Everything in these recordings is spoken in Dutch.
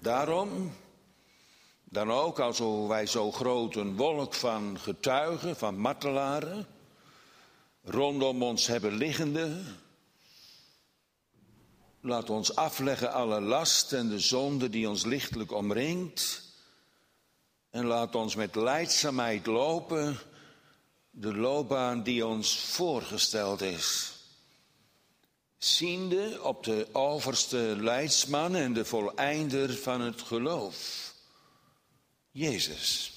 Daarom, dan ook als wij zo groot een wolk van getuigen, van martelaren, rondom ons hebben liggende, laat ons afleggen alle last en de zonde die ons lichtelijk omringt. En laat ons met leidzaamheid lopen de loopbaan die ons voorgesteld is. Ziende op de overste leidsman en de voleinder van het geloof, Jezus.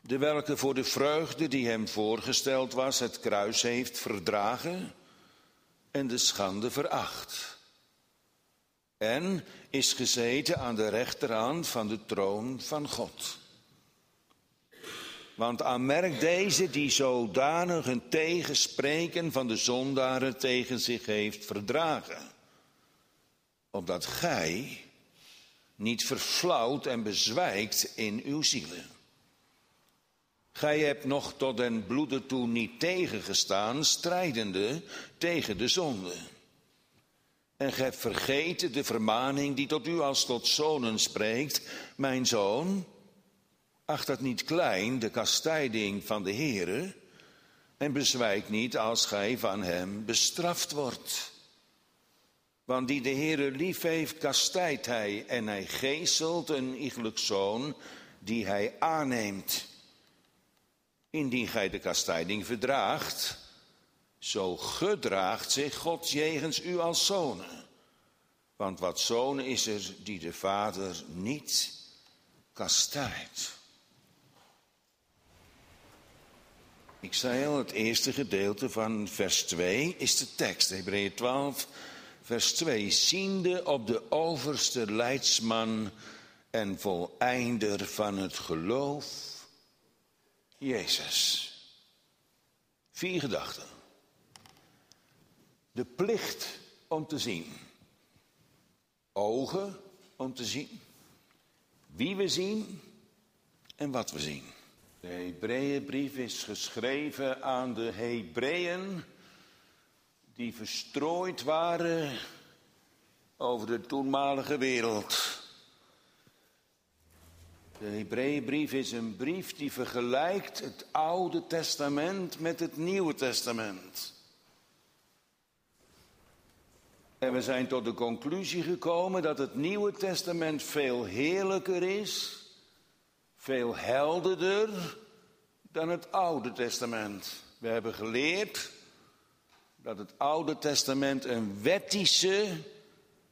De welke voor de vreugde die hem voorgesteld was, het kruis heeft verdragen en de schande veracht. En is gezeten aan de rechterhand van de troon van God. Want aanmerk deze die zodanig een tegenspreken van de zondaren tegen zich heeft verdragen. Opdat gij niet verflauwt en bezwijkt in uw zielen. Gij hebt nog tot den bloede toe niet tegengestaan, strijdende tegen de zonde. En gij vergeten de vermaning die tot u als tot zonen spreekt, mijn zoon, acht dat niet klein, de kastijding van de Heere, en bezwijk niet als gij van hem bestraft wordt. Want die de Heere lief heeft, kastijdt hij en hij geestelt een iegelijk zoon die hij aanneemt. Indien gij de kastijding verdraagt, zo gedraagt zich God jegens u als zonen. Want wat zoon is er die de vader niet kastijdt. Ik zei al, het eerste gedeelte van vers 2 is de tekst, Hebreeën 12, vers 2. Ziende op de overste leidsman en voleinder van het geloof, Jezus. Vier gedachten. De plicht om te zien. Ogen om te zien. Wie we zien en wat we zien. De Hebreeënbrief is geschreven aan de Hebreeën die verstrooid waren over de toenmalige wereld. De Hebreeënbrief is een brief die vergelijkt het Oude Testament met het Nieuwe Testament. En we zijn tot de conclusie gekomen dat het Nieuwe Testament veel heerlijker is veel helderder dan het Oude Testament. We hebben geleerd dat het Oude Testament een wettische,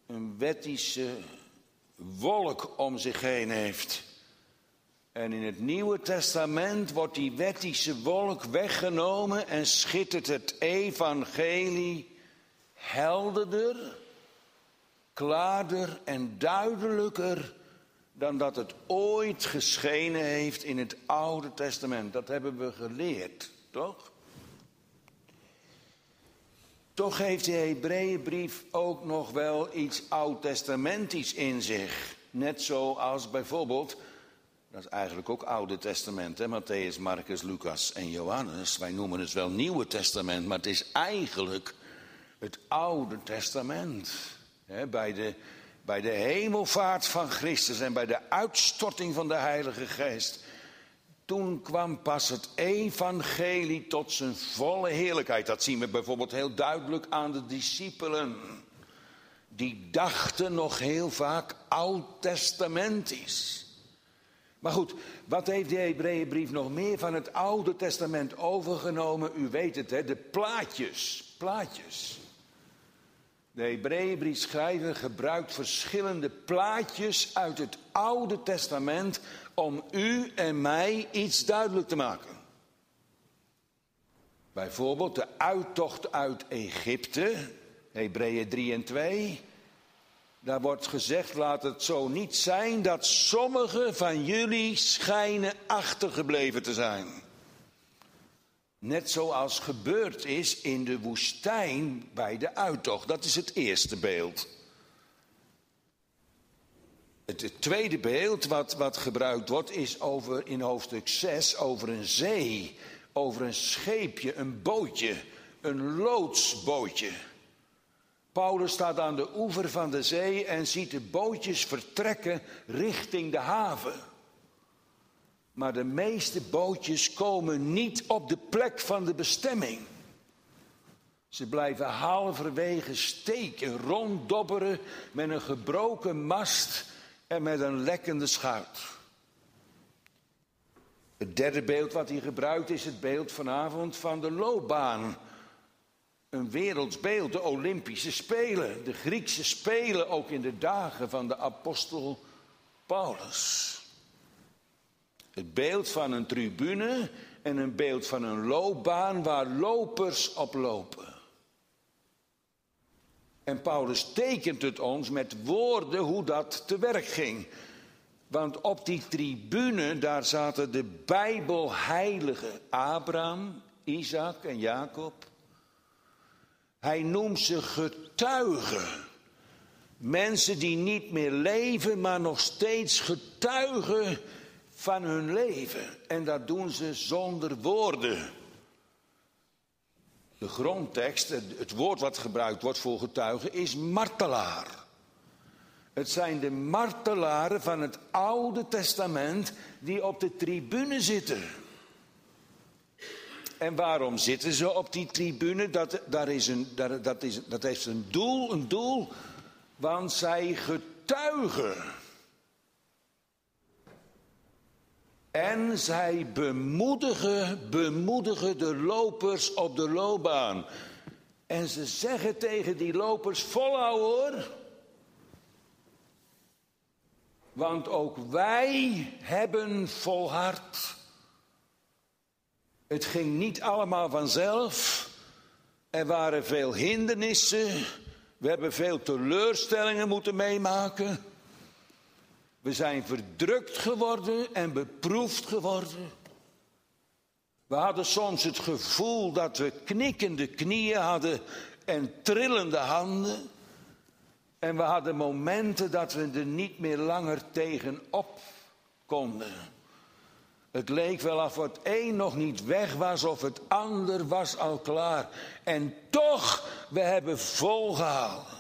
een wettische wolk om zich heen heeft. En in het Nieuwe Testament wordt die wettische wolk weggenomen en schittert het evangelie helderder, klaarder en duidelijker dan dat het ooit geschenen heeft in het Oude Testament. Dat hebben we geleerd, toch? Toch heeft de Hebreeënbrief ook nog wel iets oud-testamentisch in zich. Net zoals bijvoorbeeld, dat is eigenlijk ook Oude Testament, hè? Matthäus, Marcus, Lucas en Johannes. Wij noemen het wel Nieuwe Testament, maar het is eigenlijk het Oude Testament. Hè? Bij de bij de hemelvaart van Christus en bij de uitstorting van de Heilige Geest. Toen kwam pas het evangelie tot zijn volle heerlijkheid. Dat zien we bijvoorbeeld heel duidelijk aan de discipelen. Die dachten nog heel vaak oud-testamentisch. Maar goed, wat heeft de Hebreeënbrief nog meer van het Oude Testament overgenomen? U weet het, hè, de plaatjes. Plaatjes. De Hebreeënbriefschrijver gebruikt verschillende plaatjes uit het Oude Testament om u en mij iets duidelijk te maken. Bijvoorbeeld de uittocht uit Egypte, Hebreeën 3 en 2. Daar wordt gezegd, laat het zo niet zijn dat sommigen van jullie schijnen achtergebleven te zijn. Net zoals gebeurd is in de woestijn bij de uittocht. Dat is het eerste beeld. Het tweede beeld wat, wat gebruikt wordt is over, in hoofdstuk 6 over een zee, over een scheepje, een bootje, een loodsbootje. Paulus staat aan de oever van de zee en ziet de bootjes vertrekken richting de haven. Maar de meeste bootjes komen niet op de plek van de bestemming. Ze blijven halverwege steken, ronddobberen met een gebroken mast en met een lekkende schuit. Het derde beeld wat hij gebruikt is het beeld vanavond van de loopbaan. Een werelds beeld, de Olympische Spelen, de Griekse Spelen, ook in de dagen van de apostel Paulus. Het beeld van een tribune en een beeld van een loopbaan waar lopers op lopen. En Paulus tekent het ons met woorden hoe dat te werk ging. Want op die tribune, daar zaten de Bijbelheilige Abraham, Isaac en Jacob. Hij noemt ze getuigen. Mensen die niet meer leven, maar nog steeds getuigen van hun leven. En dat doen ze zonder woorden. De grondtekst, het woord wat gebruikt wordt voor getuigen, is martelaar. Het zijn de martelaren van het Oude Testament die op de tribune zitten. En waarom zitten ze op die tribune? Dat, daar is een, dat, is, dat heeft een doel, een doel, want zij getuigen. En zij bemoedigen, bemoedigen de lopers op de loopbaan. En ze zeggen tegen die lopers: volhouden hoor. Want ook wij hebben volhard. Het ging niet allemaal vanzelf. Er waren veel hindernissen. We hebben veel teleurstellingen moeten meemaken. We zijn verdrukt geworden en beproefd geworden. We hadden soms het gevoel dat we knikkende knieën hadden en trillende handen. En we hadden momenten dat we er niet meer langer tegenop konden. Het leek wel of het een nog niet weg was of het ander was al klaar. En toch, we hebben volgehouden.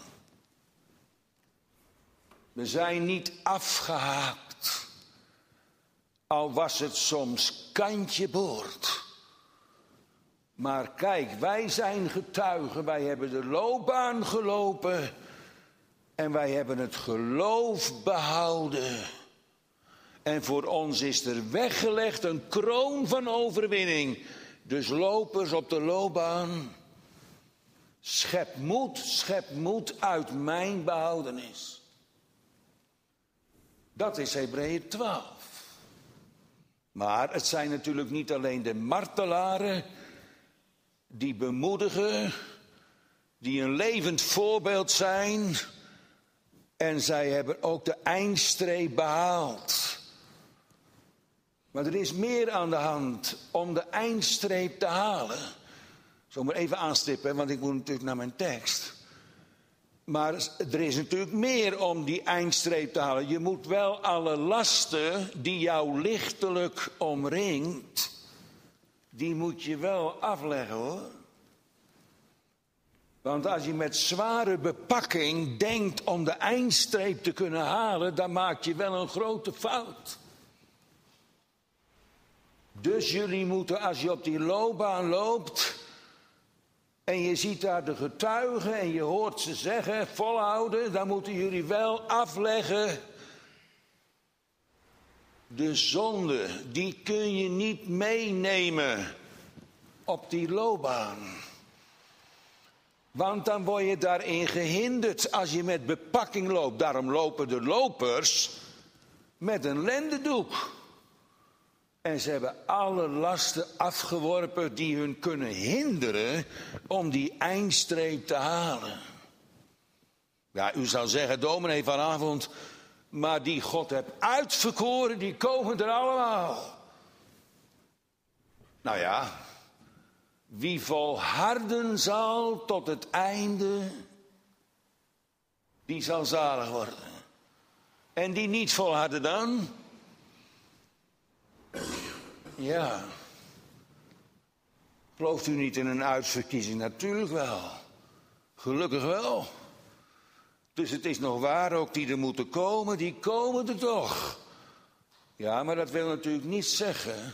We zijn niet afgehaakt. Al was het soms kantje boord. Maar kijk, wij zijn getuigen. Wij hebben de loopbaan gelopen. En wij hebben het geloof behouden. En voor ons is er weggelegd een kroon van overwinning. Dus lopers op de loopbaan. Schep moed, schep moed uit mijn behoudenis. Dat is Hebreeën 12. Maar het zijn natuurlijk niet alleen de martelaren die bemoedigen, die een levend voorbeeld zijn. En zij hebben ook de eindstreep behaald. Maar er is meer aan de hand om de eindstreep te halen. Zo maar even aanstippen, want ik moet natuurlijk naar mijn tekst. Maar er is natuurlijk meer om die eindstreep te halen. Je moet wel alle lasten die jou lichtelijk omringt, die moet je wel afleggen hoor. Want als je met zware bepakking denkt om de eindstreep te kunnen halen, dan maak je wel een grote fout. Dus jullie moeten, als je op die loopbaan loopt, en je ziet daar de getuigen en je hoort ze zeggen, volhouden, dan moeten jullie wel afleggen. De zonde, die kun je niet meenemen op die loopbaan. Want dan word je daarin gehinderd als je met bepakking loopt. Daarom lopen de lopers met een lendendoek. En ze hebben alle lasten afgeworpen die hun kunnen hinderen om die eindstreep te halen. Ja, u zou zeggen, dominee vanavond, maar die God hebt uitverkoren, die komen er allemaal. Nou ja, wie volharden zal tot het einde, die zal zalig worden. En die niet volharden dan, ja. Gelooft u niet in een uitverkiezing? Natuurlijk wel. Gelukkig wel. Dus het is nog waar ook die er moeten komen, die komen er toch. Ja, maar dat wil natuurlijk niet zeggen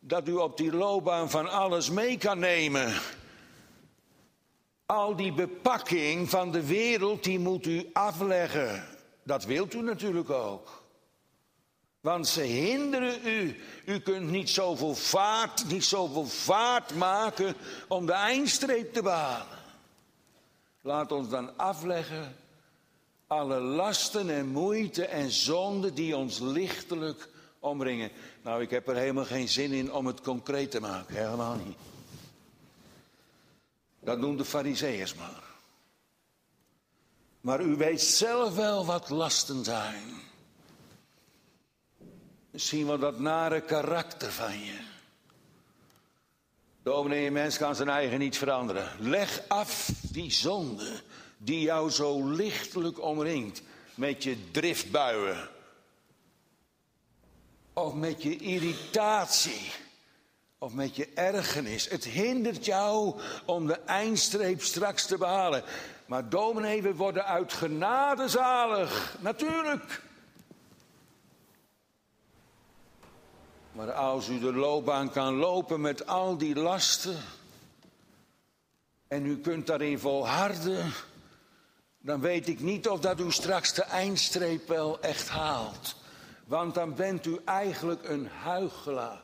dat u op die loopbaan van alles mee kan nemen. Al die bepakking van de wereld, die moet u afleggen. Dat wilt u natuurlijk ook. Want ze hinderen u. U kunt niet zoveel vaart, niet zoveel vaart maken om de eindstreep te behalen. Laat ons dan afleggen alle lasten en moeite en zonden die ons lichtelijk omringen. Nou, ik heb er helemaal geen zin in om het concreet te maken, helemaal niet. Dat doen de fariseeërs maar. Maar u weet zelf wel wat lasten zijn. Misschien wel dat nare karakter van je. De mens kan zijn eigen niet veranderen. Leg af die zonde die jou zo lichtelijk omringt. Met je driftbuien. Of met je irritatie. Of met je ergernis. Het hindert jou om de eindstreep straks te behalen. Maar dominee, we worden uit genade zalig. Natuurlijk. Maar als u de loopbaan kan lopen met al die lasten. En u kunt daarin volharden. Dan weet ik niet of dat u straks de eindstreep wel echt haalt. Want dan bent u eigenlijk een huichelaar.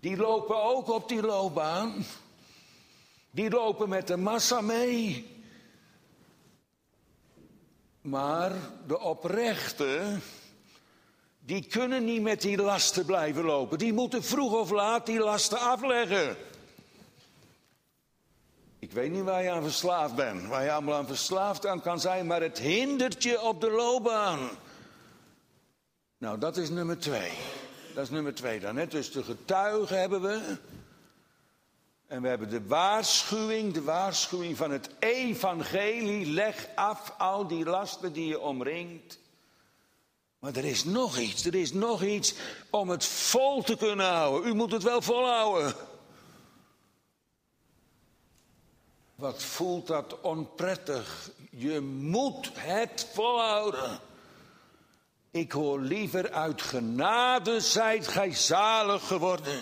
Die lopen ook op die loopbaan. Die lopen met de massa mee. Maar de oprechte, die kunnen niet met die lasten blijven lopen. Die moeten vroeg of laat die lasten afleggen. Ik weet niet waar je aan verslaafd bent, waar je allemaal aan verslaafd aan kan zijn, maar het hindert je op de loopbaan. Nou, dat is nummer twee. Dat is nummer twee dan. Hè? Dus de getuigen hebben we. En we hebben de waarschuwing, de waarschuwing van het evangelie. Leg af al die lasten die je omringt. Maar er is nog iets, er is nog iets om het vol te kunnen houden. U moet het wel volhouden. Wat voelt dat onprettig? Je moet het volhouden. Ik hoor liever uit genade zijt gij zalig geworden.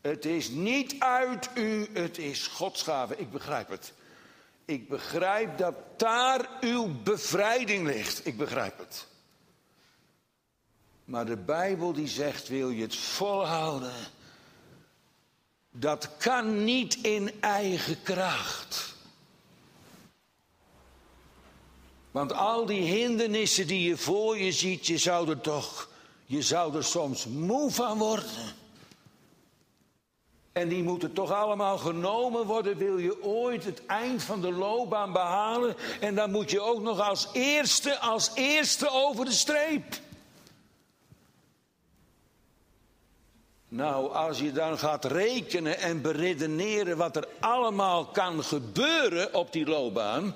Het is niet uit u, het is Gods gave. Ik begrijp het. Ik begrijp dat daar uw bevrijding ligt. Ik begrijp het. Maar de Bijbel die zegt, wil je het volhouden? Dat kan niet in eigen kracht. Want al die hindernissen die je voor je ziet, je zou er toch, je zou er soms moe van worden. En die moeten toch allemaal genomen worden, wil je ooit het eind van de loopbaan behalen. En dan moet je ook nog als eerste, als eerste over de streep. Nou, als je dan gaat rekenen en beredeneren wat er allemaal kan gebeuren op die loopbaan,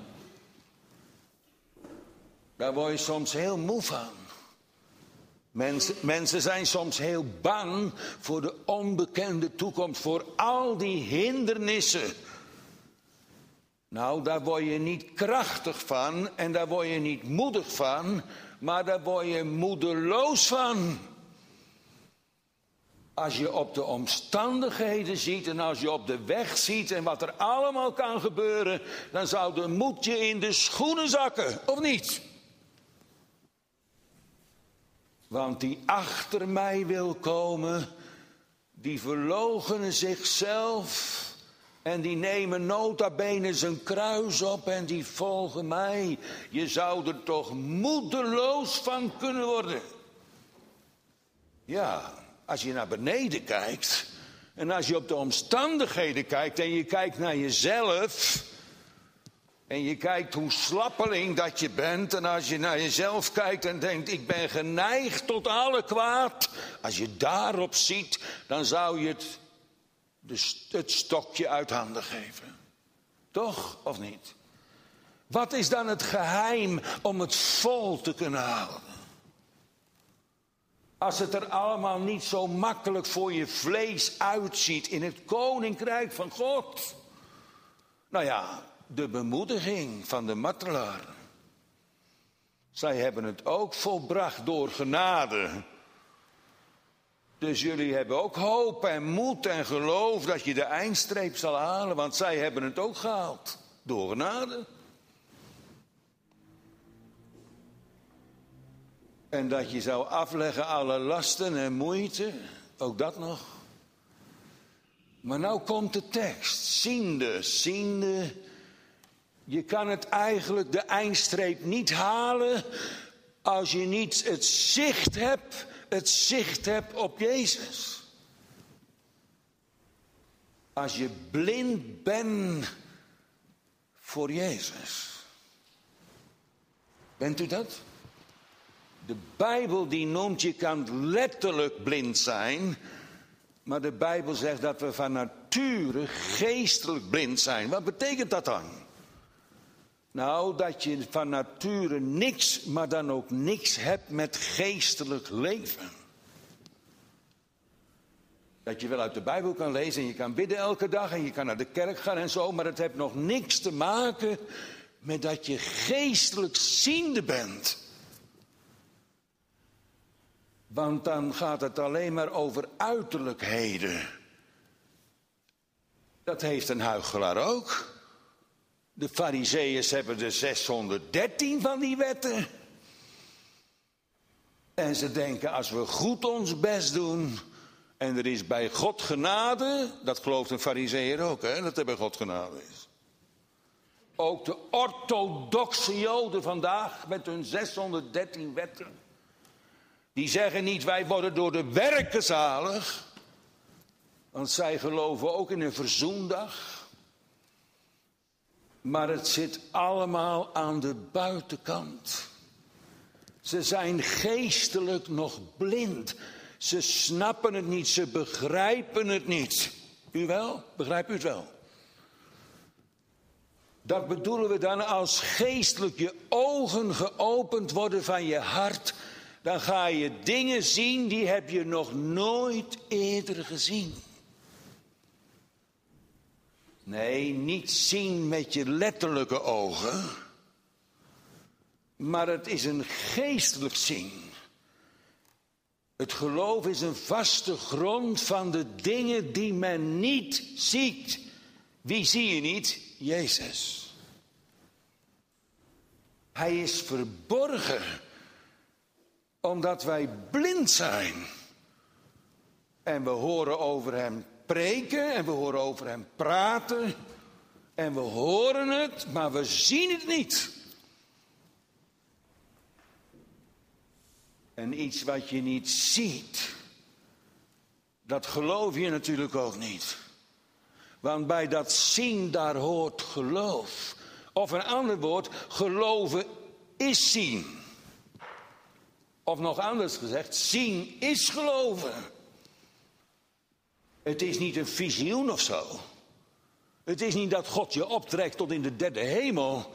daar word je soms heel moe van. Mensen, mensen zijn soms heel bang voor de onbekende toekomst, voor al die hindernissen. Nou, daar word je niet krachtig van en daar word je niet moedig van, maar daar word je moedeloos van. Als je op de omstandigheden ziet en als je op de weg ziet en wat er allemaal kan gebeuren, dan zou de moed je in de schoenen zakken, of niet? Want die achter mij wil komen, die verloochenen zichzelf en die nemen nota bene zijn kruis op en die volgen mij. Je zou er toch moedeloos van kunnen worden. Ja, als je naar beneden kijkt en als je op de omstandigheden kijkt en je kijkt naar jezelf en je kijkt hoe slappeling dat je bent en als je naar jezelf kijkt en denkt ik ben geneigd tot alle kwaad, als je daarop ziet, dan zou je het, het stokje uit handen geven. Toch of niet? Wat is dan het geheim om het vol te kunnen houden? Als het er allemaal niet zo makkelijk voor je vlees uitziet in het koninkrijk van God. Nou ja, de bemoediging van de martelaar. Zij hebben het ook volbracht door genade. Dus jullie hebben ook hoop en moed en geloof dat je de eindstreep zal halen, want zij hebben het ook gehaald. Door genade. En dat je zou afleggen alle lasten en moeite, ook dat nog. Maar nou komt de tekst. Ziende, ziende. Je kan het eigenlijk de eindstreep niet halen als je niet het zicht hebt, het zicht hebt op Jezus. Als je blind bent voor Jezus. Bent u dat? De Bijbel die noemt je kan letterlijk blind zijn, maar de Bijbel zegt dat we van nature geestelijk blind zijn. Wat betekent dat dan? Nou, dat je van nature niks, maar dan ook niks hebt met geestelijk leven. Dat je wel uit de Bijbel kan lezen en je kan bidden elke dag en je kan naar de kerk gaan en zo, maar het heeft nog niks te maken met dat je geestelijk ziende bent. Want dan gaat het alleen maar over uiterlijkheden. Dat heeft een huichelaar ook. De fariseeërs hebben er 613 van die wetten. En ze denken als we goed ons best doen en er is bij God genade, dat gelooft een fariseer ook, hè, dat er bij God genade is. Ook de orthodoxe joden vandaag met hun 613 wetten. Die zeggen niet wij worden door de werken zalig. Want zij geloven ook in een verzoendag. Maar het zit allemaal aan de buitenkant. Ze zijn geestelijk nog blind. Ze snappen het niet, ze begrijpen het niet. U wel? Begrijpt u het wel? Dat bedoelen we dan als geestelijk je ogen geopend worden van je hart dan ga je dingen zien die heb je nog nooit eerder gezien. Nee, niet zien met je letterlijke ogen, maar het is een geestelijk zien. Het geloof is een vaste grond van de dingen die men niet ziet. Wie zie je niet? Jezus. Hij is verborgen omdat wij blind zijn. En we horen over hem preken en we horen over hem praten. En we horen het, maar we zien het niet. En iets wat je niet ziet, dat geloof je natuurlijk ook niet. Want bij dat zien, daar hoort geloof. Of een ander woord, geloven is zien. Of nog anders gezegd, zien is geloven. Het is niet een visioen of zo. Het is niet dat God je optrekt tot in de derde hemel.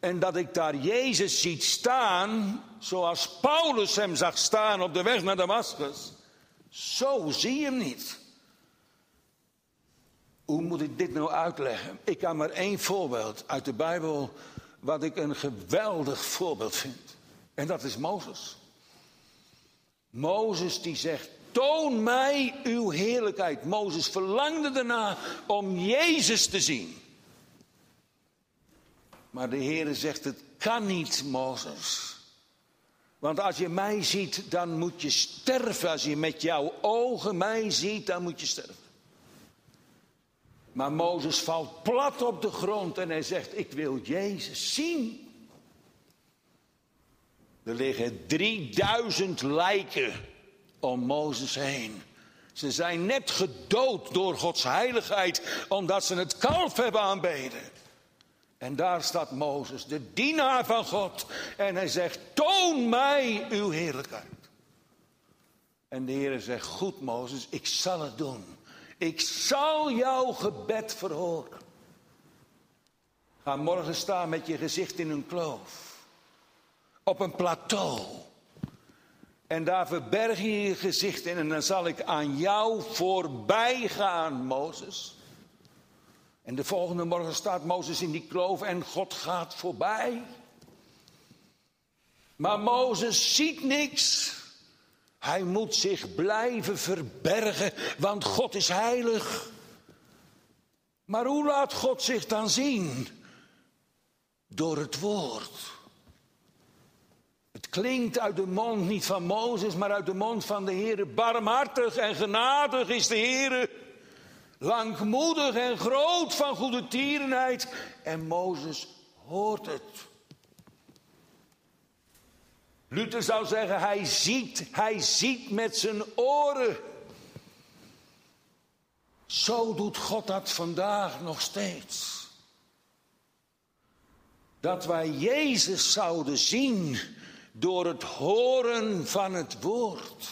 En dat ik daar Jezus ziet staan, zoals Paulus hem zag staan op de weg naar Damascus. Zo zie je hem niet. Hoe moet ik dit nou uitleggen? Ik kan maar één voorbeeld uit de Bijbel, wat ik een geweldig voorbeeld vind. En dat is Mozes. Mozes die zegt, toon mij uw heerlijkheid. Mozes verlangde daarna om Jezus te zien. Maar de Heere zegt, het kan niet, Mozes. Want als je mij ziet, dan moet je sterven. Als je met jouw ogen mij ziet, dan moet je sterven. Maar Mozes valt plat op de grond en hij zegt, ik wil Jezus zien. Er liggen 3000 lijken om Mozes heen. Ze zijn net gedood door Gods heiligheid, omdat ze het kalf hebben aanbeden. En daar staat Mozes, de dienaar van God. En hij zegt, toon mij uw heerlijkheid. En de Heer zegt, goed Mozes, ik zal het doen. Ik zal jouw gebed verhoren. Ga morgen staan met je gezicht in een kloof op een plateau. En daar verberg je je gezicht in en dan zal ik aan jou voorbij gaan, Mozes. En de volgende morgen staat Mozes in die kloof en God gaat voorbij. Maar Mozes ziet niks. Hij moet zich blijven verbergen, want God is heilig. Maar hoe laat God zich dan zien? Door het woord. Het klinkt uit de mond niet van Mozes, maar uit de mond van de Heer. Barmhartig en genadig is de Heer. Langmoedig en groot van goede tierenheid. En Mozes hoort het. Luther zou zeggen, hij ziet, hij ziet met zijn oren. Zo doet God dat vandaag nog steeds. Dat wij Jezus zouden zien door het horen van het woord.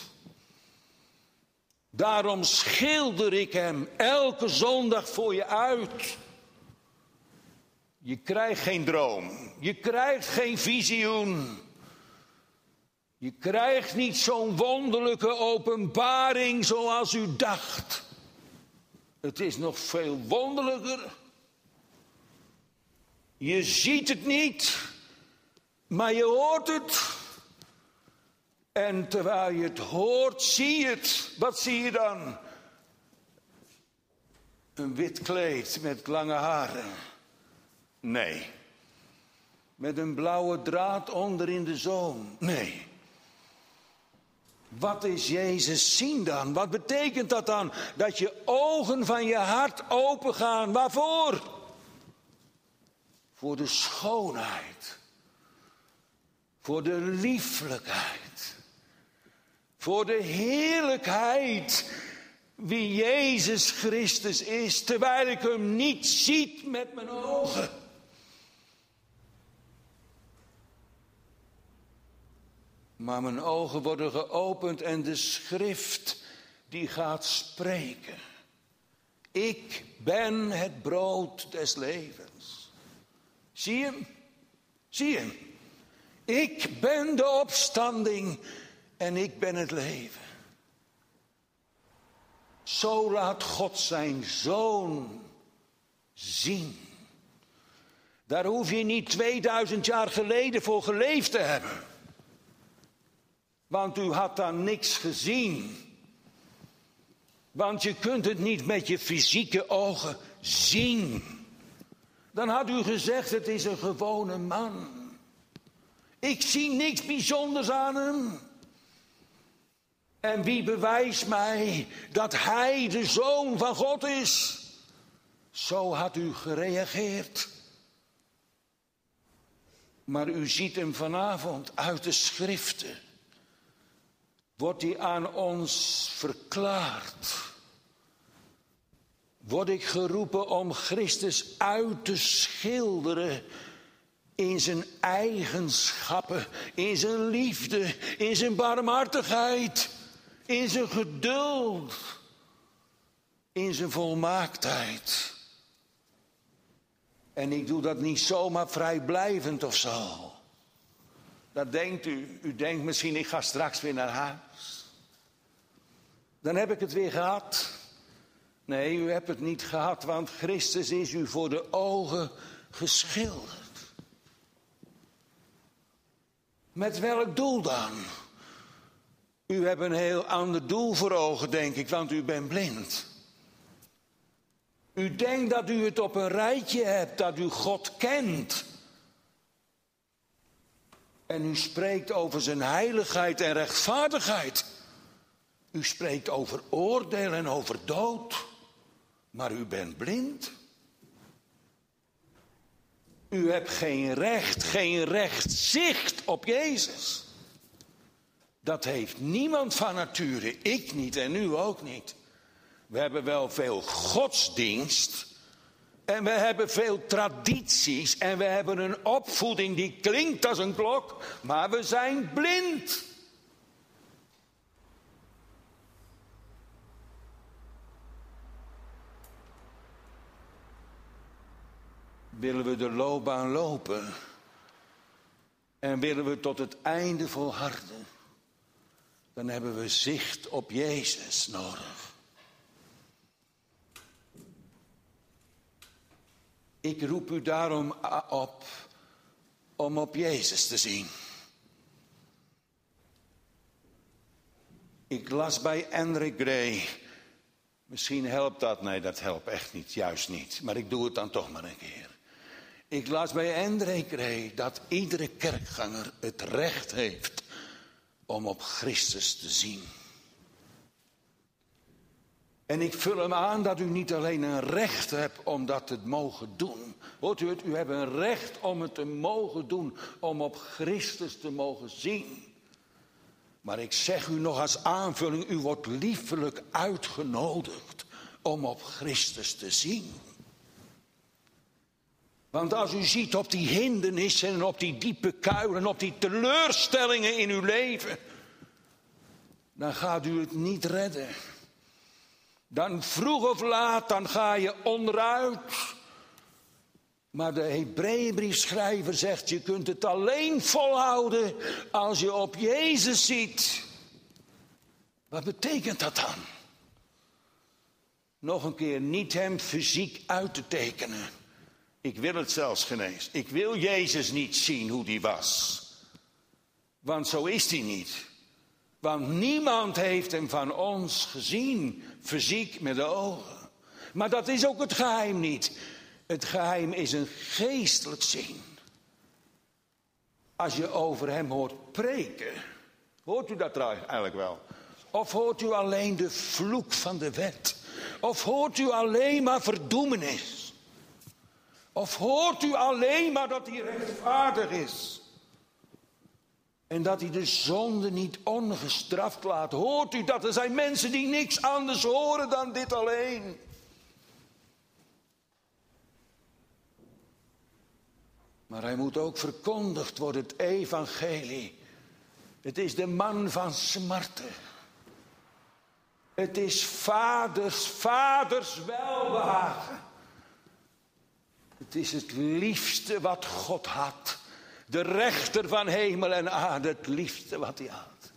Daarom schilder ik hem elke zondag voor je uit. Je krijgt geen droom, je krijgt geen visioen. Je krijgt niet zo'n wonderlijke openbaring zoals u dacht. Het is nog veel wonderlijker. Je ziet het niet, maar je hoort het. En terwijl je het hoort, zie je het. Wat zie je dan? Een wit kleed met lange haren. Nee. Met een blauwe draad onder in de zoom. Nee. Wat is Jezus zien dan? Wat betekent dat dan? Dat je ogen van je hart opengaan. Waarvoor? Voor de schoonheid. Voor de lieflijkheid. Voor de heerlijkheid. Wie Jezus Christus is. Terwijl ik hem niet ziet met mijn ogen. Maar mijn ogen worden geopend en de schrift die gaat spreken. Ik ben het brood des levens. Zie hem? Zie hem? Ik ben de opstanding en ik ben het leven. Zo laat God zijn zoon zien. Daar hoef je niet 2000 jaar geleden voor geleefd te hebben. Want u had daar niks gezien. Want je kunt het niet met je fysieke ogen zien. Dan had u gezegd, het is een gewone man. Ik zie niks bijzonders aan hem. En wie bewijst mij dat hij de zoon van God is? Zo had u gereageerd. Maar u ziet hem vanavond uit de schriften wordt die aan ons verklaard. Word ik geroepen om Christus uit te schilderen in zijn eigenschappen, in zijn liefde, in zijn barmhartigheid, in zijn geduld, in zijn volmaaktheid. En ik doe dat niet zomaar vrijblijvend of zo. Dat denkt u. U denkt misschien, ik ga straks weer naar huis. Dan heb ik het weer gehad. Nee, u hebt het niet gehad, want Christus is u voor de ogen geschilderd. Met welk doel dan? U hebt een heel ander doel voor ogen, denk ik, want u bent blind. U denkt dat u het op een rijtje hebt, dat u God kent. En u spreekt over zijn heiligheid en rechtvaardigheid. U spreekt over oordeel en over dood. Maar u bent blind. U hebt geen recht, geen recht zicht op Jezus. Dat heeft niemand van nature, ik niet en u ook niet. We hebben wel veel godsdienst, en we hebben veel tradities en we hebben een opvoeding die klinkt als een klok, maar we zijn blind. Willen we de loopbaan lopen en willen we tot het einde volharden, dan hebben we zicht op Jezus nodig. Ik roep u daarom op om op Jezus te zien. Ik las bij Henry Gray. Misschien helpt dat. Nee, dat helpt echt niet. Juist niet. Maar ik doe het dan toch maar een keer. Ik las bij Hendrik Gray dat iedere kerkganger het recht heeft om op Christus te zien. En ik vul hem aan dat u niet alleen een recht hebt om dat te mogen doen. Hoort u het? U hebt een recht om het te mogen doen, om op Christus te mogen zien. Maar ik zeg u nog als aanvulling, u wordt liefelijk uitgenodigd om op Christus te zien. Want als u ziet op die hindernissen en op die diepe kuilen, op die teleurstellingen in uw leven, dan gaat u het niet redden. Dan vroeg of laat, dan ga je onderuit. Maar de Hebreeënbriefschrijver zegt, je kunt het alleen volhouden als je op Jezus ziet. Wat betekent dat dan? Nog een keer, niet hem fysiek uit te tekenen. Ik wil het zelfs genees. Ik wil Jezus niet zien hoe die was. Want zo is hij niet. Want niemand heeft hem van ons gezien, fysiek met de ogen. Maar dat is ook het geheim niet. Het geheim is een geestelijk zien. Als je over hem hoort preken, hoort u dat eigenlijk wel? Of hoort u alleen de vloek van de wet? Of hoort u alleen maar verdoemenis? Of hoort u alleen maar dat hij rechtvaardig is? En dat hij de zonde niet ongestraft laat. Hoort u dat er zijn mensen die niks anders horen dan dit alleen? Maar hij moet ook verkondigd worden, het evangelie. Het is de man van smarten. Het is vaders, vaders welbehagen. Het is het liefste wat God had. De rechter van hemel en aarde, het liefste wat hij had.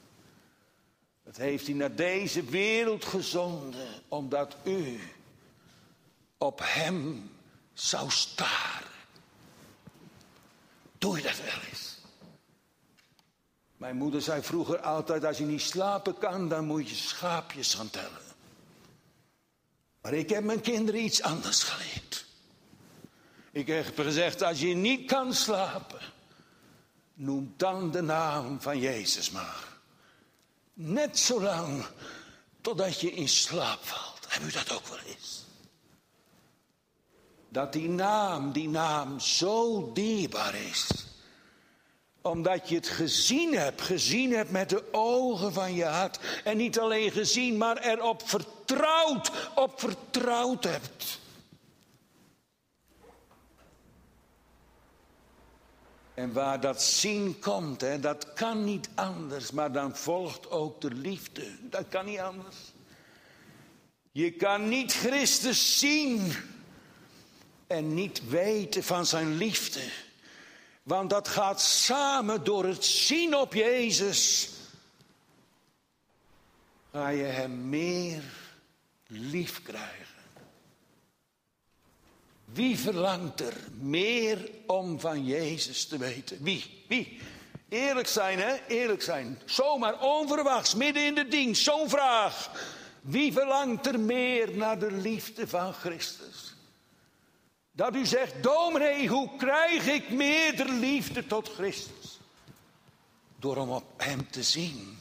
Dat heeft hij naar deze wereld gezonden, omdat u op hem zou staren. Doe je dat wel eens? Mijn moeder zei vroeger altijd, als je niet slapen kan, dan moet je schaapjes gaan tellen. Maar ik heb mijn kinderen iets anders geleerd. Ik heb gezegd, als je niet kan slapen, noem dan de naam van Jezus maar. Net zolang totdat je in slaap valt. Heb u dat ook wel eens? Dat die naam, die naam zo dierbaar is. Omdat je het gezien hebt, gezien hebt met de ogen van je hart. En niet alleen gezien, maar erop vertrouwd, op vertrouwd hebt. En waar dat zien komt, hè, dat kan niet anders, maar dan volgt ook de liefde. Dat kan niet anders. Je kan niet Christus zien en niet weten van zijn liefde. Want dat gaat samen door het zien op Jezus. Ga je hem meer lief krijgen. Wie verlangt er meer om van Jezus te weten? Wie? Wie? Eerlijk zijn, hè? Eerlijk zijn. Zomaar onverwachts, midden in de dienst, zo'n vraag. Wie verlangt er meer naar de liefde van Christus? Dat u zegt, dominee, hoe krijg ik meer de liefde tot Christus? Door hem op hem te zien.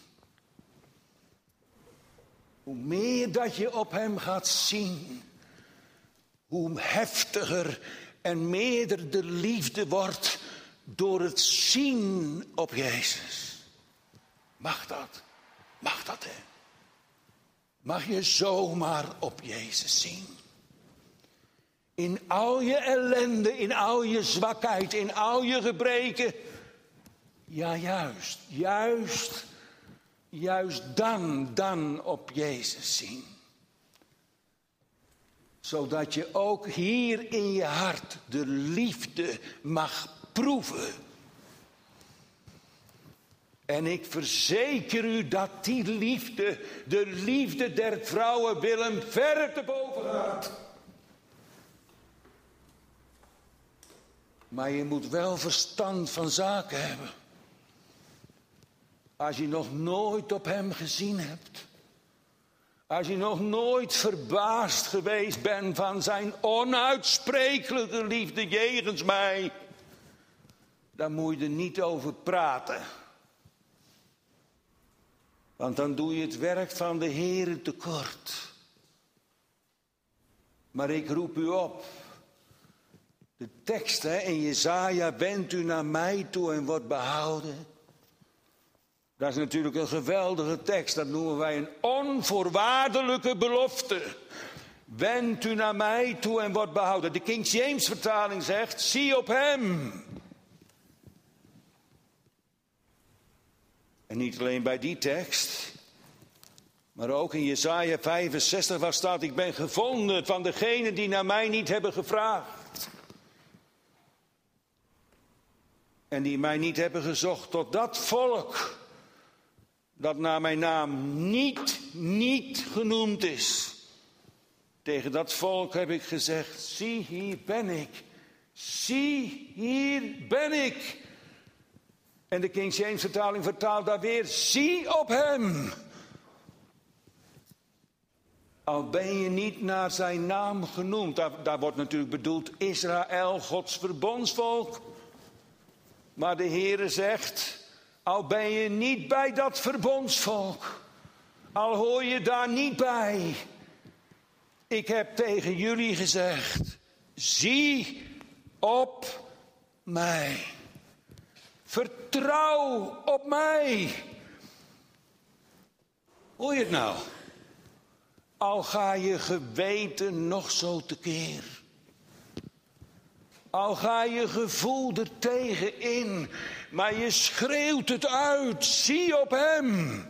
Hoe meer dat je op hem gaat zien, hoe heftiger en meerder de liefde wordt door het zien op Jezus. Mag dat? Mag dat, hè? Mag je zomaar op Jezus zien? In al je ellende, in al je zwakheid, in al je gebreken. Ja, juist, juist, juist dan, dan op Jezus zien zodat je ook hier in je hart de liefde mag proeven. En ik verzeker u dat die liefde, de liefde der vrouwen Willem, verre te boven gaat. Maar je moet wel verstand van zaken hebben. Als je nog nooit op hem gezien hebt. Als je nog nooit verbaasd geweest bent van zijn onuitsprekelijke liefde jegens mij. Dan moet je er niet over praten. Want dan doe je het werk van de Heer tekort. Maar ik roep u op. De tekst in Jezaja, bent u naar mij toe en wordt behouden. Dat is natuurlijk een geweldige tekst, dat noemen wij een onvoorwaardelijke belofte. Wend u naar mij toe en wordt behouden. De King James vertaling zegt, zie op hem. En niet alleen bij die tekst, maar ook in Jesaja 65 waar staat, ik ben gevonden van degenen die naar mij niet hebben gevraagd. En die mij niet hebben gezocht tot dat volk dat naar mijn naam niet, niet genoemd is. Tegen dat volk heb ik gezegd, zie hier ben ik. Zie hier ben ik. En de King James vertaling vertaalt daar weer, zie op hem. Al ben je niet naar zijn naam genoemd, daar, daar wordt natuurlijk bedoeld Israël, Gods verbondsvolk. Maar de Heere zegt, al ben je niet bij dat verbondsvolk, al hoor je daar niet bij. Ik heb tegen jullie gezegd, zie op mij. Vertrouw op mij. Hoor je het nou? Al ga je geweten nog zo tekeer. Al ga je gevoel er tegen in, maar je schreeuwt het uit. Zie op hem.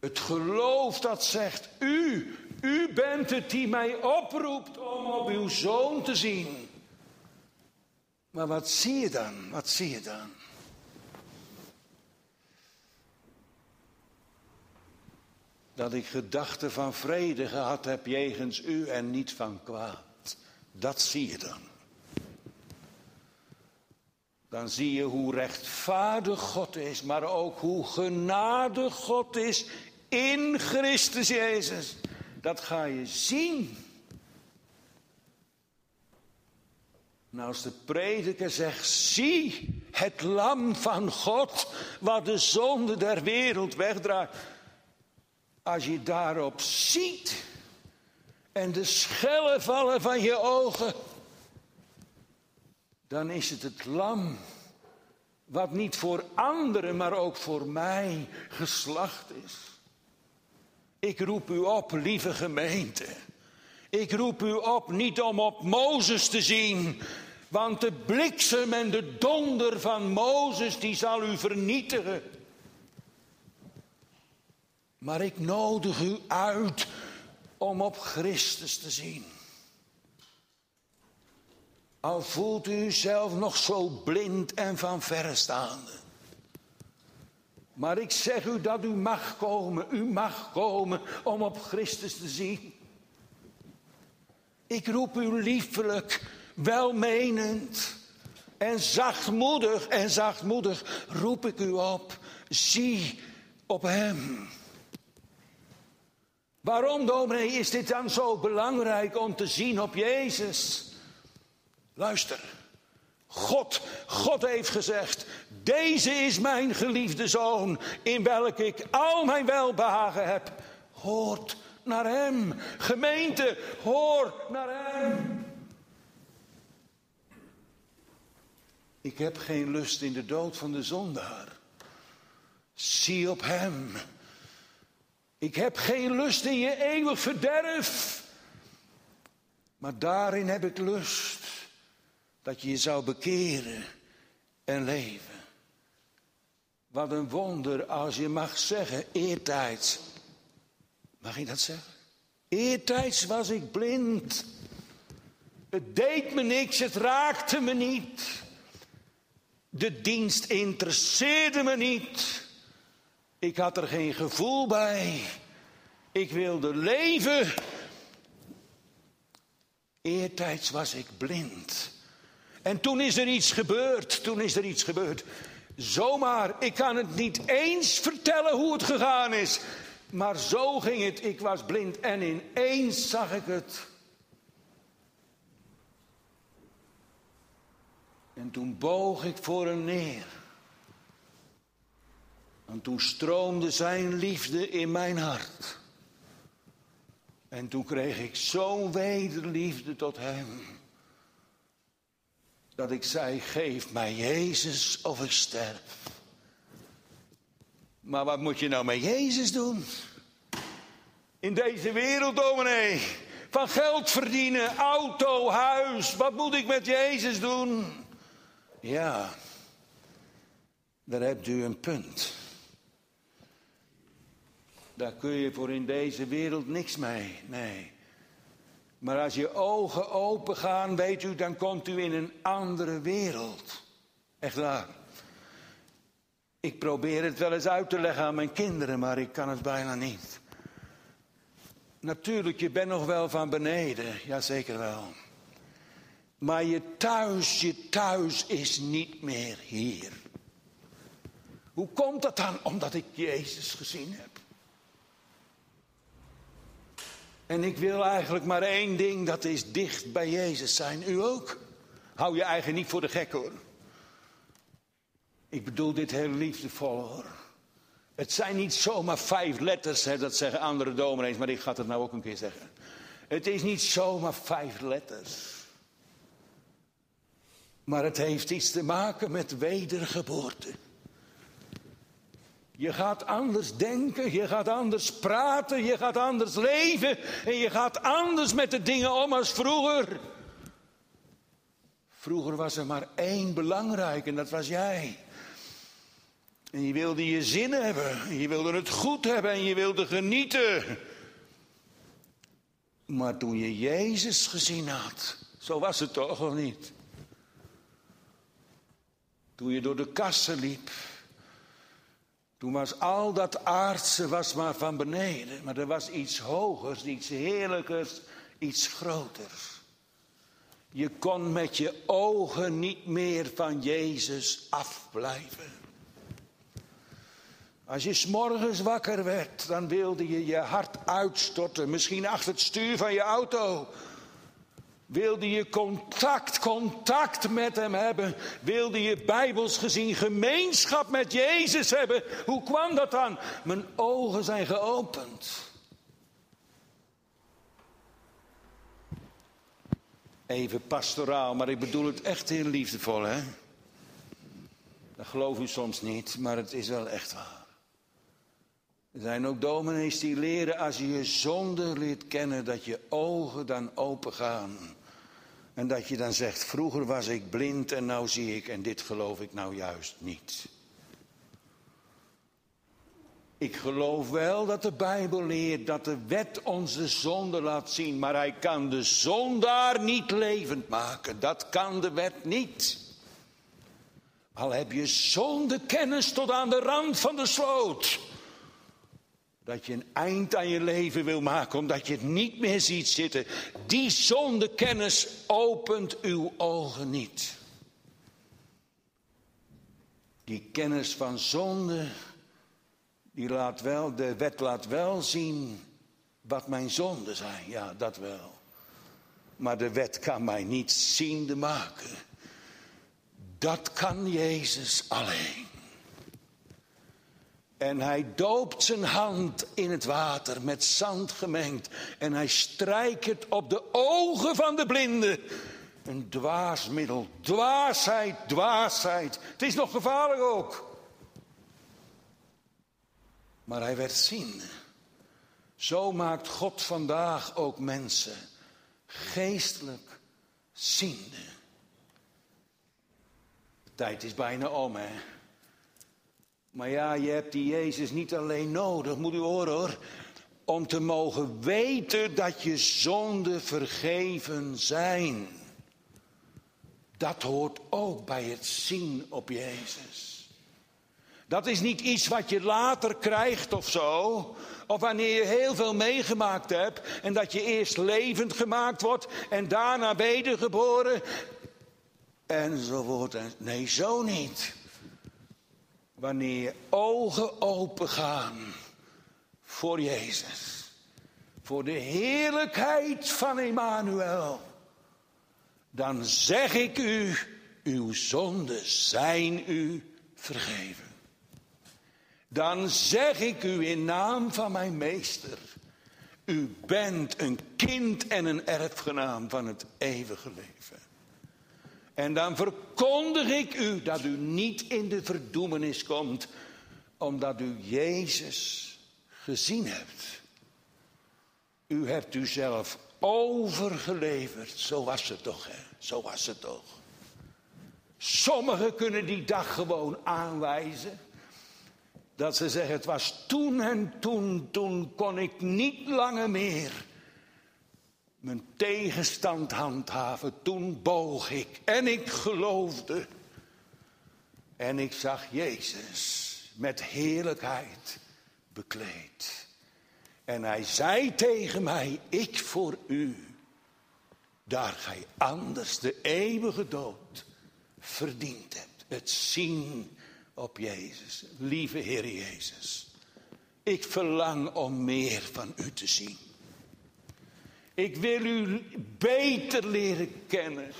Het geloof dat zegt, u, u bent het die mij oproept om op uw zoon te zien. Maar wat zie je dan? Wat zie je dan? Dat ik gedachten van vrede gehad heb jegens u en niet van kwaad. Dat zie je dan. Dan zie je hoe rechtvaardig God is, maar ook hoe genadig God is in Christus Jezus. Dat ga je zien. Nou, als de prediker zegt, zie het lam van God, wat de zonde der wereld wegdraagt. Als je daarop ziet, en de schellen vallen van je ogen, dan is het het lam wat niet voor anderen, maar ook voor mij geslacht is. Ik roep u op, lieve gemeente. Ik roep u op niet om op Mozes te zien, want de bliksem en de donder van Mozes die zal u vernietigen. Maar ik nodig u uit om op Christus te zien. Al voelt u uzelf nog zo blind en van verre staande. Maar ik zeg u dat u mag komen, u mag komen om op Christus te zien. Ik roep u liefelijk, welmenend en zachtmoedig en zachtmoedig roep ik u op. Zie op Hem. Waarom, dominee, is dit dan zo belangrijk om te zien op Jezus? Luister. God, God heeft gezegd, deze is mijn geliefde zoon, in welk ik al mijn welbehagen heb. Hoort naar hem. Gemeente, hoor naar hem. Ik heb geen lust in de dood van de zondaar. Zie op hem. Ik heb geen lust in je eeuwig verderf. Maar daarin heb ik lust dat je je zou bekeren en leven. Wat een wonder als je mag zeggen, eertijds. Mag ik dat zeggen? Eertijds was ik blind. Het deed me niks, het raakte me niet. De dienst interesseerde me niet. Ik had er geen gevoel bij. Ik wilde leven. Eertijds was ik blind. En toen is er iets gebeurd. Toen is er iets gebeurd. Zomaar, ik kan het niet eens vertellen hoe het gegaan is. Maar zo ging het. Ik was blind en ineens zag ik het. En toen boog ik voor hem neer. En toen stroomde zijn liefde in mijn hart. En toen kreeg ik zo'n wederliefde tot hem. Dat ik zei, geef mij Jezus of ik sterf. Maar wat moet je nou met Jezus doen? In deze wereld, dominee. Van geld verdienen, auto, huis. Wat moet ik met Jezus doen? Ja, daar hebt u een punt. Daar kun je voor in deze wereld niks mee. Nee. Maar als je ogen open gaan, weet u, dan komt u in een andere wereld. Echt waar. Ik probeer het wel eens uit te leggen aan mijn kinderen, maar ik kan het bijna niet. Natuurlijk, je bent nog wel van beneden, ja zeker wel. Maar je thuis, je thuis is niet meer hier. Hoe komt dat dan? Omdat ik Jezus gezien heb. En ik wil eigenlijk maar één ding, dat is dicht bij Jezus zijn. U ook? Hou je eigen niet voor de gek hoor. Ik bedoel dit heel liefdevol hoor. Het zijn niet zomaar vijf letters, dat zeggen andere dominees, maar ik ga het nou ook een keer zeggen. Het is niet zomaar vijf letters. Maar het heeft iets te maken met wedergeboorte. Je gaat anders denken, je gaat anders praten, je gaat anders leven en je gaat anders met de dingen om als vroeger. Vroeger was er maar één belangrijk en dat was jij. En je wilde je zin hebben, en je wilde het goed hebben en je wilde genieten. Maar toen je Jezus gezien had, zo was het toch of niet? Toen je door de kassen liep, toen was al dat aardse was maar van beneden, maar er was iets hogers, iets heerlijkers, iets groters. Je kon met je ogen niet meer van Jezus afblijven. Als je s'morgens wakker werd, dan wilde je je hart uitstorten, misschien achter het stuur van je auto. Wilde je contact, contact met hem hebben? Wilde je bijbels gezien gemeenschap met Jezus hebben? Hoe kwam dat dan? Mijn ogen zijn geopend. Even pastoraal, maar ik bedoel het echt heel liefdevol, hè? Dat geloof u soms niet, maar het is wel echt waar. Er zijn ook dominees die leren als je je zonde leert kennen, dat je ogen dan open gaan. En dat je dan zegt, vroeger was ik blind en nou zie ik en dit geloof ik nou juist niet. Ik geloof wel dat de Bijbel leert dat de wet onze zonde laat zien, maar hij kan de zondaar niet levend maken. Dat kan de wet niet. Al heb je zonde kennis tot aan de rand van de sloot. Dat je een eind aan je leven wil maken omdat je het niet meer ziet zitten. Die zondekennis opent uw ogen niet. Die kennis van zonde, die laat wel, de wet laat wel zien wat mijn zonden zijn. Ja, dat wel. Maar de wet kan mij niet ziende maken. Dat kan Jezus alleen. En hij doopt zijn hand in het water met zand gemengd. En hij strijkt het op de ogen van de blinde. Een dwaasmiddel. Dwaasheid, dwaasheid. Het is nog gevaarlijk ook. Maar hij werd ziende. Zo maakt God vandaag ook mensen geestelijk ziende. De tijd is bijna om, hè. Maar ja, je hebt die Jezus niet alleen nodig, moet u horen hoor. Om te mogen weten dat je zonden vergeven zijn. Dat hoort ook bij het zien op Jezus. Dat is niet iets wat je later krijgt of zo. Of wanneer je heel veel meegemaakt hebt en dat je eerst levend gemaakt wordt en daarna wedergeboren. Enzovoort. Nee, zo niet. Wanneer ogen open gaan voor Jezus. Voor de heerlijkheid van Emmanuel. Dan zeg ik u, uw zonden zijn u vergeven. Dan zeg ik u in naam van mijn meester. U bent een kind en een erfgenaam van het eeuwige leven. En dan verkondig ik u dat u niet in de verdoemenis komt, omdat u Jezus gezien hebt. U hebt u zelf overgeleverd. Zo was het toch, hè? Zo was het toch. Sommigen kunnen die dag gewoon aanwijzen. Dat ze zeggen, het was toen en toen, toen kon ik niet langer meer mijn tegenstand handhaven. Toen boog ik en ik geloofde. En ik zag Jezus met heerlijkheid bekleed. En hij zei tegen mij, ik voor u, daar gij anders de eeuwige dood verdiend hebt. Het zien op Jezus. Lieve Heer Jezus, ik verlang om meer van u te zien. Ik wil u beter leren kennen.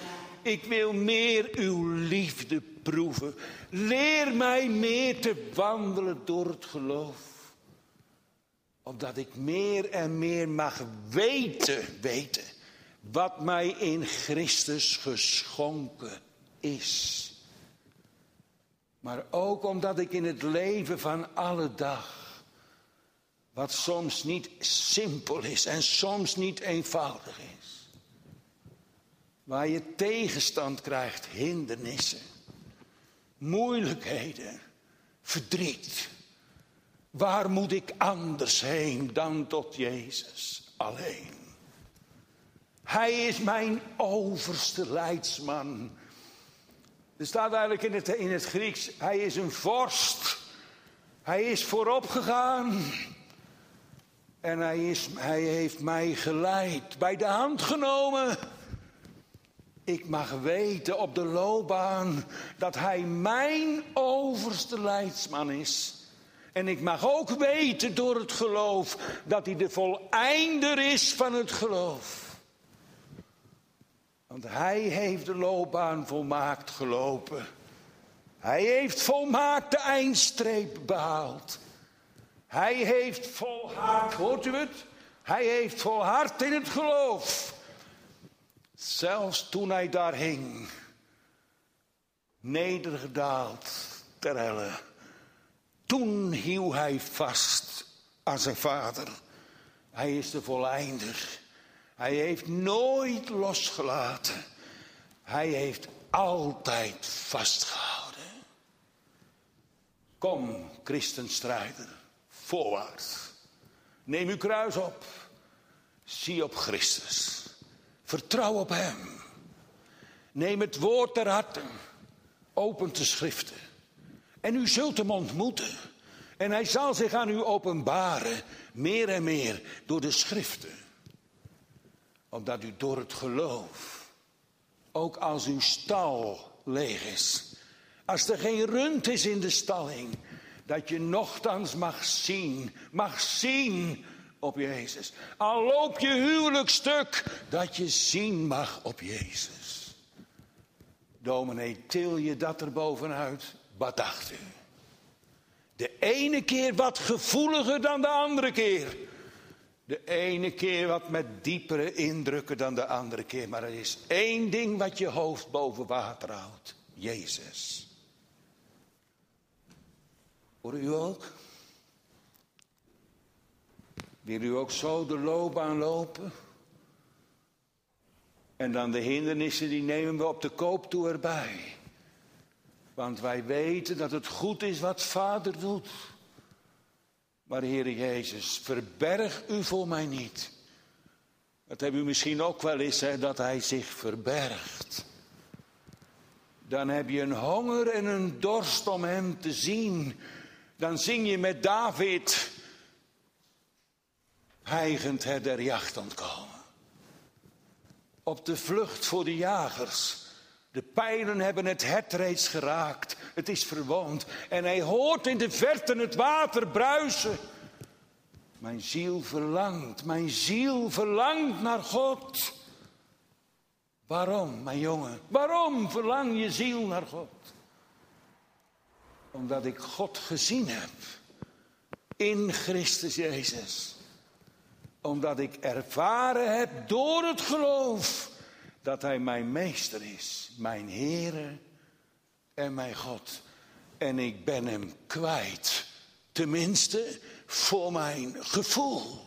Ik wil meer uw liefde proeven. Leer mij meer te wandelen door het geloof. Opdat ik meer en meer mag weten, weten wat mij in Christus geschonken is. Maar ook omdat ik in het leven van alle dag, wat soms niet simpel is en soms niet eenvoudig is, waar je tegenstand krijgt, hindernissen, moeilijkheden, verdriet. Waar moet ik anders heen dan tot Jezus alleen? Hij is mijn overste leidsman. Er staat eigenlijk in het, in het Grieks, hij is een vorst. Hij is voorop gegaan. En hij, is, hij heeft mij geleid, bij de hand genomen. Ik mag weten op de loopbaan dat hij mijn overste leidsman is. En ik mag ook weten door het geloof dat hij de voleinder is van het geloof. Want hij heeft de loopbaan volmaakt gelopen. Hij heeft volmaakt de eindstreep behaald. Hij heeft volhard, hoort u het? Hij heeft volhard in het geloof. Zelfs toen hij daar hing, nedergedaald ter helle. Toen hield hij vast aan zijn vader. Hij is de volleinder. Hij heeft nooit losgelaten. Hij heeft altijd vastgehouden. Kom, christenstrijder, voorwaarts. Neem uw kruis op. Zie op Christus. Vertrouw op Hem. Neem het woord ter harte. Open de schriften. En u zult hem ontmoeten. En hij zal zich aan u openbaren, meer en meer, door de schriften omdat u door het geloof, ook als uw stal leeg is, als er geen rund is in de stalling, dat je nochtans mag zien, mag zien op Jezus. Al loop je huwelijk stuk, dat je zien mag op Jezus. Dominee, til je dat er bovenuit? Wat dacht u? De ene keer wat gevoeliger dan de andere keer. De ene keer wat met diepere indrukken dan de andere keer. Maar er is één ding wat je hoofd boven water houdt. Jezus. Hoor u ook? Wil u ook zo de loopbaan lopen? En dan de hindernissen, die nemen we op de koop toe erbij. Want wij weten dat het goed is wat Vader doet. Maar Heer Jezus, verberg u voor mij niet. Dat hebben u misschien ook wel eens, hè, dat hij zich verbergt. dan heb je een honger en een dorst om Hem te zien. Dan zing je met David, hijgend het der jacht ontkomen. Op de vlucht voor de jagers. De pijlen hebben het hert reeds geraakt. Het is verwoond. En hij hoort in de verte het water bruisen. Mijn ziel verlangt, mijn ziel verlangt naar God. Waarom, mijn jongen? Waarom verlang je ziel naar God? Omdat ik God gezien heb in Christus Jezus. Omdat ik ervaren heb door het geloof dat Hij mijn meester is, mijn Heere en mijn God. En ik ben Hem kwijt, tenminste voor mijn gevoel.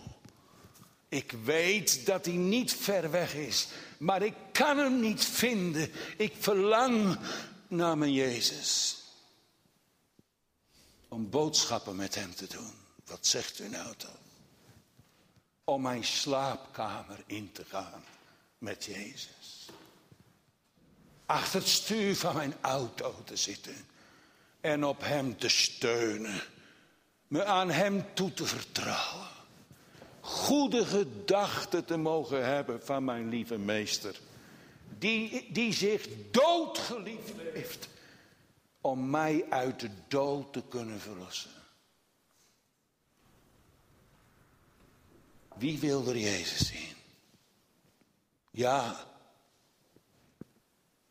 Ik weet dat Hij niet ver weg is, maar ik kan Hem niet vinden. Ik verlang naar mijn Jezus. Om boodschappen met Hem te doen. Wat zegt u nou dan? Om mijn slaapkamer in te gaan met Jezus. Achter het stuur van mijn auto te zitten en op Hem te steunen, me aan Hem toe te vertrouwen, goede gedachten te mogen hebben van mijn lieve Meester, die, die zich doodgeliefd heeft om mij uit de dood te kunnen verlossen. Wie wil er Jezus zien? Ja,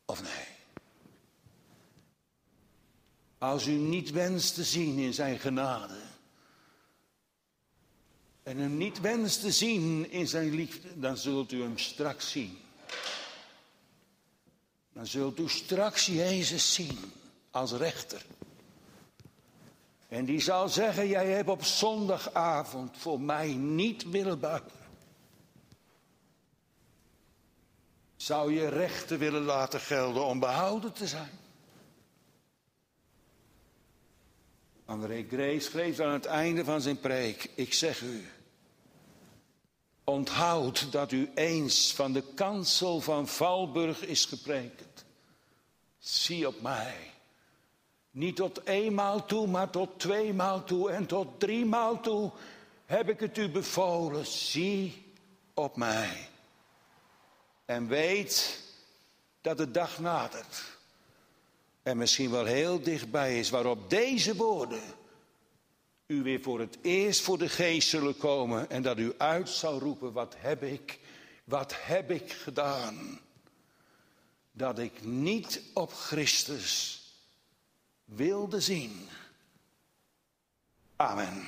of nee? Als u niet wenst te zien in zijn genade. En hem niet wenst te zien in zijn liefde, dan zult u hem straks zien. Dan zult u straks Jezus zien als rechter. En die zal zeggen, jij hebt op zondagavond voor mij niet willen. Zou je rechten willen laten gelden om behouden te zijn? André Gray schreef aan het einde van zijn preek: Ik zeg u, onthoud dat u eens van de kansel van Valburg is gepreken. Zie op mij. Niet tot eenmaal toe, maar tot tweemaal toe en tot driemaal toe heb ik het u bevolen. Zie op mij. En weet dat de dag nadert. En misschien wel heel dichtbij is waarop deze woorden u weer voor het eerst voor de geest zullen komen. En dat u uit zal roepen, wat heb ik, wat heb ik gedaan? Dat ik niet op Christus wilde zien. Amen.